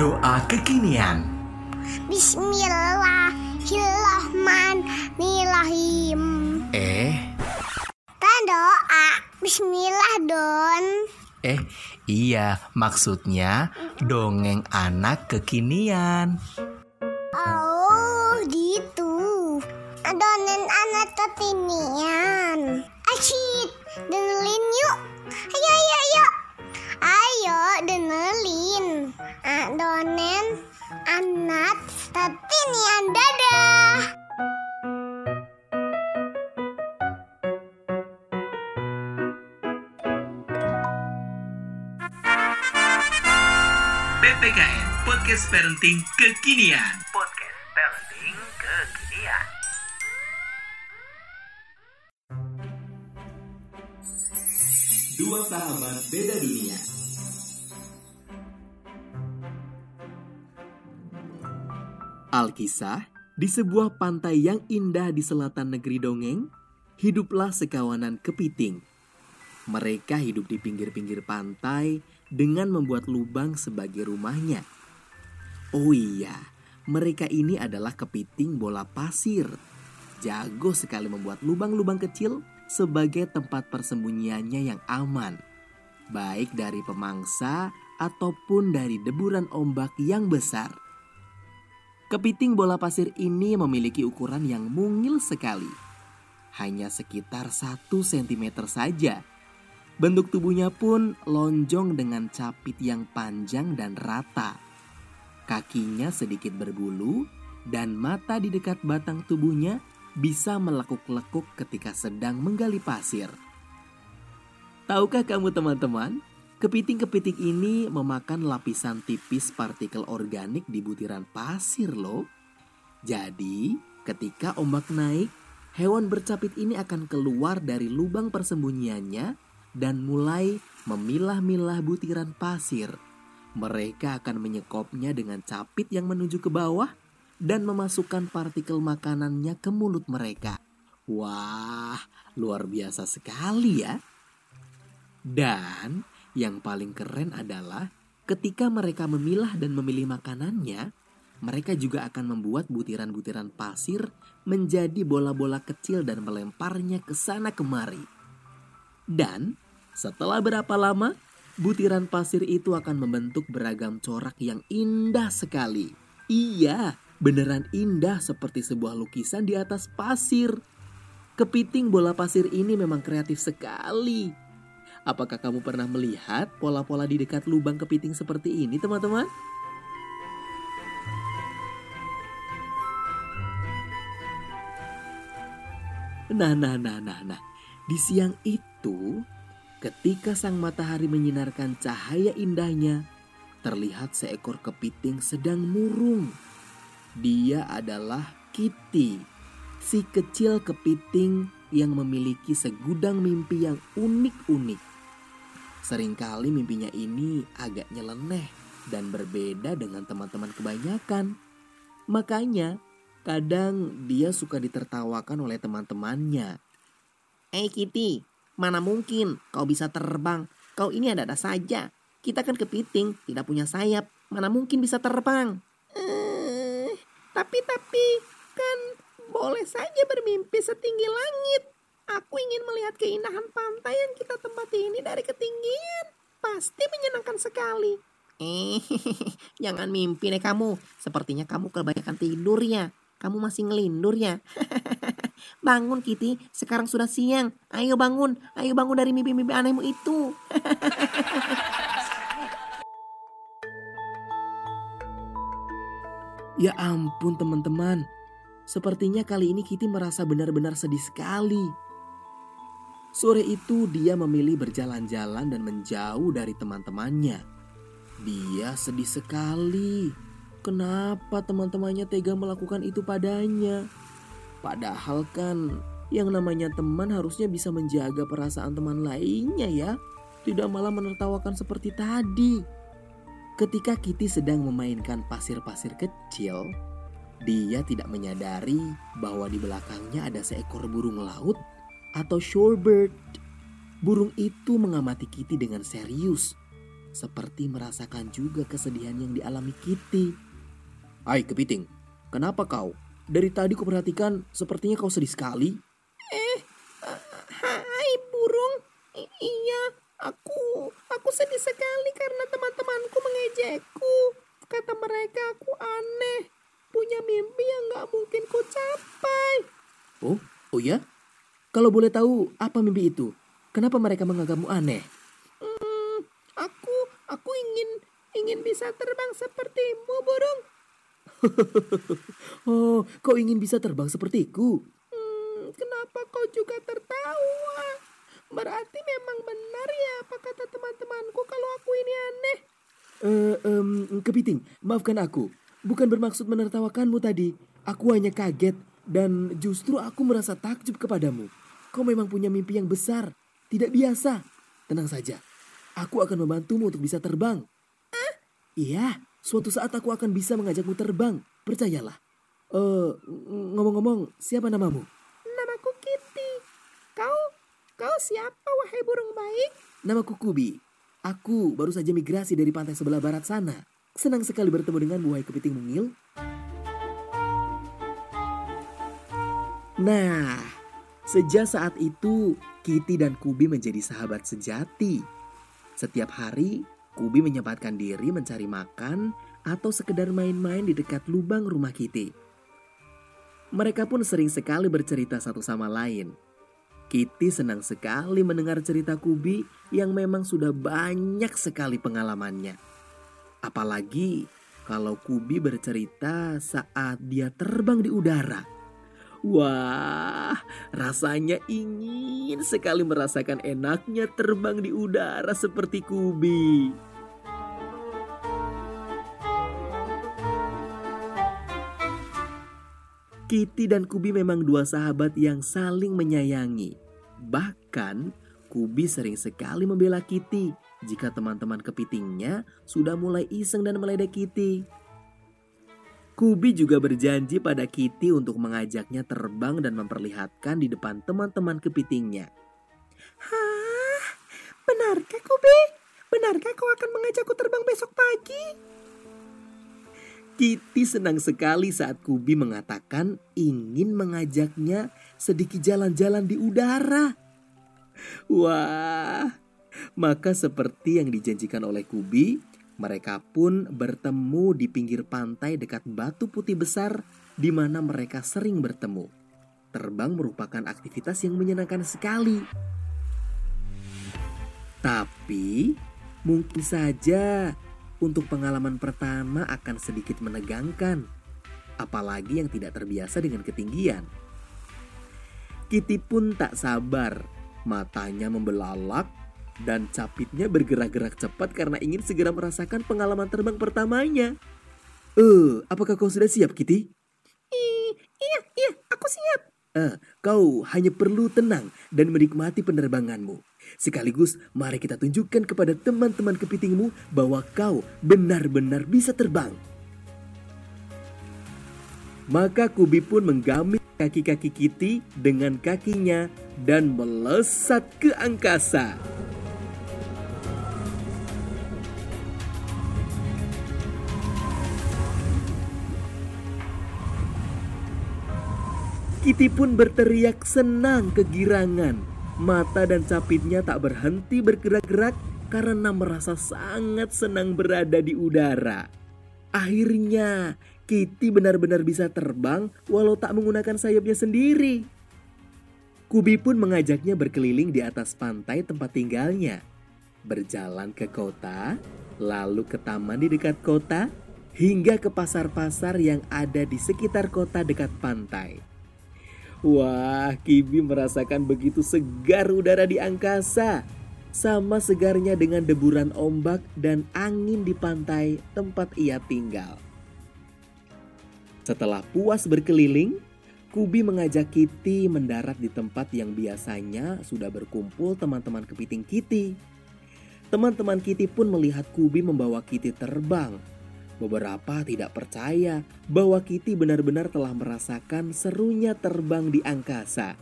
Doa kekinian. Bismillahirrahmanirrahim. Eh, Kan doa. Bismillah Don. eh, iya, maksudnya dongeng anak kekinian. Oh gitu. Adonan anak ketinian. Asyik, Podcast Parenting Kekinian. Podcast Parenting Kekinian. Dua sahabat beda dunia. Alkisah, di sebuah pantai yang indah di selatan negeri dongeng, hiduplah sekawanan kepiting. Mereka hidup di pinggir-pinggir pantai dengan membuat lubang sebagai rumahnya. Oh iya, mereka ini adalah kepiting bola pasir. Jago sekali membuat lubang-lubang kecil sebagai tempat persembunyiannya yang aman. Baik dari pemangsa ataupun dari deburan ombak yang besar. Kepiting bola pasir ini memiliki ukuran yang mungil sekali. Hanya sekitar 1 cm saja. Bentuk tubuhnya pun lonjong dengan capit yang panjang dan rata. Kakinya sedikit berbulu dan mata di dekat batang tubuhnya bisa melekuk-lekuk ketika sedang menggali pasir. Tahukah kamu teman-teman, kepiting-kepiting ini memakan lapisan tipis partikel organik di butiran pasir loh. Jadi, ketika ombak naik, hewan bercapit ini akan keluar dari lubang persembunyiannya dan mulai memilah-milah butiran pasir. Mereka akan menyekopnya dengan capit yang menuju ke bawah dan memasukkan partikel makanannya ke mulut mereka. Wah, luar biasa sekali ya. Dan yang paling keren adalah ketika mereka memilah dan memilih makanannya, mereka juga akan membuat butiran-butiran pasir menjadi bola-bola kecil dan melemparnya ke sana kemari. Dan setelah berapa lama, butiran pasir itu akan membentuk beragam corak yang indah sekali. Iya, beneran indah seperti sebuah lukisan di atas pasir. Kepiting bola pasir ini memang kreatif sekali. Apakah kamu pernah melihat pola-pola di dekat lubang kepiting seperti ini, teman-teman? Nah, nah, nah, nah, nah. Di siang itu, ketika sang matahari menyinarkan cahaya indahnya, terlihat seekor kepiting sedang murung. Dia adalah Kitty, si kecil kepiting yang memiliki segudang mimpi yang unik-unik. Seringkali mimpinya ini agak nyeleneh dan berbeda dengan teman-teman kebanyakan. Makanya, kadang dia suka ditertawakan oleh teman-temannya. Eh Kitty, mana mungkin kau bisa terbang? Kau ini ada-ada saja. Kita kan kepiting, tidak punya sayap. Mana mungkin bisa terbang? Eh, tapi tapi kan boleh saja bermimpi setinggi langit. Aku ingin melihat keindahan pantai yang kita tempati ini dari ketinggian. Pasti menyenangkan sekali. Eh, jangan mimpi deh kamu. Sepertinya kamu kebanyakan tidur ya. Kamu masih ngelindur ya. bangun Kitty, sekarang sudah siang. Ayo bangun, ayo bangun dari mimpi-mimpi anehmu itu. ya ampun teman-teman. Sepertinya kali ini Kitty merasa benar-benar sedih sekali. Sore itu dia memilih berjalan-jalan dan menjauh dari teman-temannya. Dia sedih sekali. Kenapa teman-temannya tega melakukan itu padanya? Padahal kan yang namanya teman harusnya bisa menjaga perasaan teman lainnya ya. Tidak malah menertawakan seperti tadi. Ketika Kitty sedang memainkan pasir-pasir kecil, dia tidak menyadari bahwa di belakangnya ada seekor burung laut atau shorebird. Burung itu mengamati Kitty dengan serius. seperti merasakan juga kesedihan yang dialami Kitty. Hai kepiting, kenapa kau? Dari tadi kuperhatikan sepertinya kau sedih sekali. Eh, hai burung. I- iya, aku aku sedih sekali karena teman-temanku mengejekku. Kata mereka aku aneh, punya mimpi yang gak mungkin ku capai. Oh, oh ya? Kalau boleh tahu apa mimpi itu? Kenapa mereka menganggapmu aneh? Hmm, aku aku ingin ingin bisa terbang sepertimu burung. Oh, kau ingin bisa terbang sepertiku? Hmm, kenapa kau juga tertawa? Berarti memang benar ya apa kata teman-temanku kalau aku ini aneh. Eh, em, kepiting, maafkan aku. Bukan bermaksud menertawakanmu tadi. Aku hanya kaget dan justru aku merasa takjub kepadamu. Kau memang punya mimpi yang besar, tidak biasa. Tenang saja, aku akan membantumu untuk bisa terbang. Iya, suatu saat aku akan bisa mengajakmu terbang. Percayalah. Eh, ngomong-ngomong, siapa namamu? Namaku Kitty. Kau kau siapa wahai burung baik? Namaku Kubi. Aku baru saja migrasi dari pantai sebelah barat sana. Senang sekali bertemu dengan buaya kepiting mungil. Nah, sejak saat itu Kitty dan Kubi menjadi sahabat sejati. Setiap hari, Kubi menyempatkan diri mencari makan atau sekedar main-main di dekat lubang rumah Kitty. Mereka pun sering sekali bercerita satu sama lain. Kitty senang sekali mendengar cerita Kubi yang memang sudah banyak sekali pengalamannya. Apalagi kalau Kubi bercerita saat dia terbang di udara. Wah, rasanya ingin sekali merasakan enaknya terbang di udara seperti Kubi. Kitty dan Kubi memang dua sahabat yang saling menyayangi. Bahkan, Kubi sering sekali membela Kitty jika teman-teman kepitingnya sudah mulai iseng dan meledek Kitty. Kubi juga berjanji pada Kitty untuk mengajaknya terbang dan memperlihatkan di depan teman-teman kepitingnya. Hah? Benarkah Kubi? Benarkah kau akan mengajakku terbang besok pagi? Kitty senang sekali saat Kubi mengatakan ingin mengajaknya sedikit jalan-jalan di udara. Wah, maka seperti yang dijanjikan oleh Kubi, mereka pun bertemu di pinggir pantai dekat batu putih besar di mana mereka sering bertemu. Terbang merupakan aktivitas yang menyenangkan sekali. Tapi mungkin saja untuk pengalaman pertama akan sedikit menegangkan, apalagi yang tidak terbiasa dengan ketinggian. Kitty pun tak sabar, matanya membelalak dan capitnya bergerak-gerak cepat karena ingin segera merasakan pengalaman terbang pertamanya. Eh, apakah kau sudah siap, Kitty? I- iya, iya, aku siap. Eh, kau hanya perlu tenang dan menikmati penerbanganmu. Sekaligus mari kita tunjukkan kepada teman-teman kepitingmu bahwa kau benar-benar bisa terbang. Maka Kubi pun menggamit kaki-kaki Kitty dengan kakinya dan melesat ke angkasa. Kitty pun berteriak senang kegirangan. Mata dan capitnya tak berhenti bergerak-gerak karena merasa sangat senang berada di udara. Akhirnya, Kitty benar-benar bisa terbang walau tak menggunakan sayapnya sendiri. Kubi pun mengajaknya berkeliling di atas pantai tempat tinggalnya. Berjalan ke kota, lalu ke taman di dekat kota, hingga ke pasar-pasar yang ada di sekitar kota dekat pantai. Wah, Kibi merasakan begitu segar udara di angkasa. Sama segarnya dengan deburan ombak dan angin di pantai tempat ia tinggal. Setelah puas berkeliling, Kubi mengajak Kitty mendarat di tempat yang biasanya sudah berkumpul teman-teman kepiting Kitty. Teman-teman Kitty pun melihat Kubi membawa Kitty terbang. Beberapa tidak percaya bahwa Kitty benar-benar telah merasakan serunya terbang di angkasa.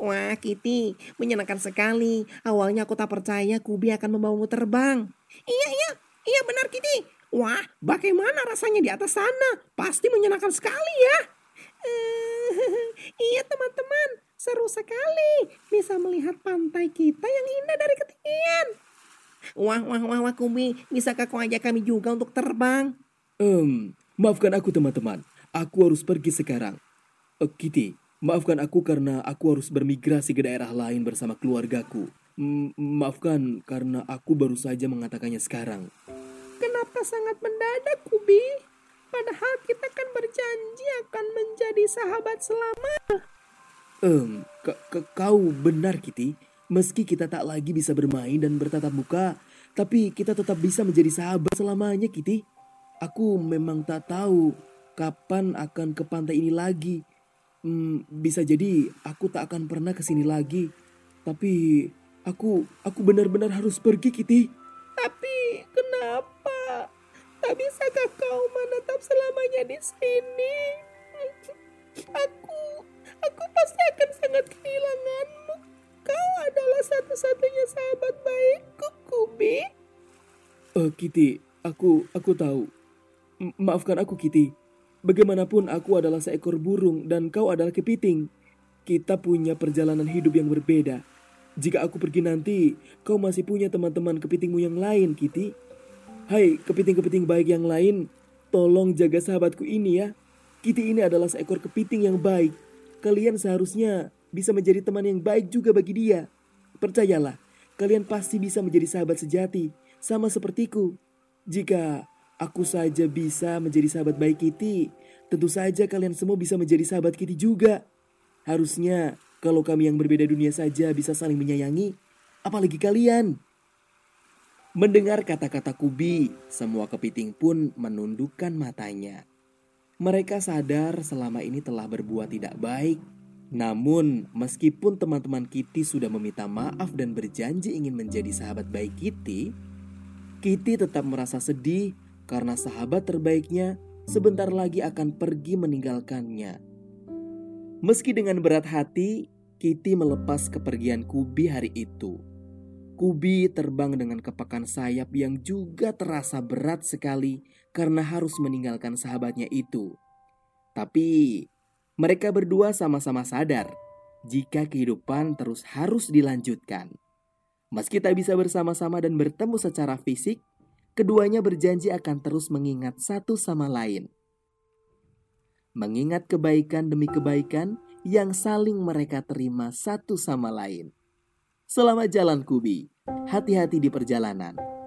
Wah, Kitty, menyenangkan sekali. Awalnya aku tak percaya Kubi akan membawamu terbang. Iya, iya, iya benar Kitty. Wah, bagaimana rasanya di atas sana? Pasti menyenangkan sekali ya. iya teman-teman, seru sekali. Bisa melihat pantai kita yang indah dari ketinggian. Wah, wah, wah, wah, Kubi. Bisakah kau ajak kami juga untuk terbang? Um, maafkan aku teman-teman. Aku harus pergi sekarang. Uh, Kitty, maafkan aku karena aku harus bermigrasi ke daerah lain bersama keluargaku. M maafkan karena aku baru saja mengatakannya sekarang. Kenapa sangat mendadak, Kubi? Padahal kita kan berjanji akan menjadi sahabat selama. Um, kau benar, Kitty. Meski kita tak lagi bisa bermain dan bertatap muka, tapi kita tetap bisa menjadi sahabat selamanya, Kitty. Aku memang tak tahu kapan akan ke pantai ini lagi. Hmm, bisa jadi aku tak akan pernah ke sini lagi. Tapi aku aku benar-benar harus pergi, Kitty. Tapi kenapa? Tak bisakah kau menetap selamanya di sini? Aku aku pasti akan sangat kehilanganmu. Adalah satu-satunya sahabat baikku, Kubi. Oh, Kitty, aku aku tahu. M maafkan aku, Kitty. Bagaimanapun aku adalah seekor burung dan kau adalah kepiting. Kita punya perjalanan hidup yang berbeda. Jika aku pergi nanti, kau masih punya teman-teman kepitingmu yang lain, Kitty. Hai, kepiting-kepiting baik yang lain, tolong jaga sahabatku ini ya. Kitty ini adalah seekor kepiting yang baik. Kalian seharusnya bisa menjadi teman yang baik juga bagi dia. Percayalah, kalian pasti bisa menjadi sahabat sejati, sama sepertiku. Jika Aku saja bisa menjadi sahabat baik Kitty. Tentu saja kalian semua bisa menjadi sahabat Kitty juga. Harusnya kalau kami yang berbeda dunia saja bisa saling menyayangi, apalagi kalian. Mendengar kata-kata Kubi, semua kepiting pun menundukkan matanya. Mereka sadar selama ini telah berbuat tidak baik. Namun, meskipun teman-teman Kitty sudah meminta maaf dan berjanji ingin menjadi sahabat baik Kitty, Kitty tetap merasa sedih karena sahabat terbaiknya sebentar lagi akan pergi meninggalkannya. Meski dengan berat hati, Kitty melepas kepergian Kubi hari itu. Kubi terbang dengan kepakan sayap yang juga terasa berat sekali karena harus meninggalkan sahabatnya itu. Tapi mereka berdua sama-sama sadar jika kehidupan terus harus dilanjutkan. Meski tak bisa bersama-sama dan bertemu secara fisik, keduanya berjanji akan terus mengingat satu sama lain. Mengingat kebaikan demi kebaikan yang saling mereka terima satu sama lain. Selamat jalan Kubi, hati-hati di perjalanan.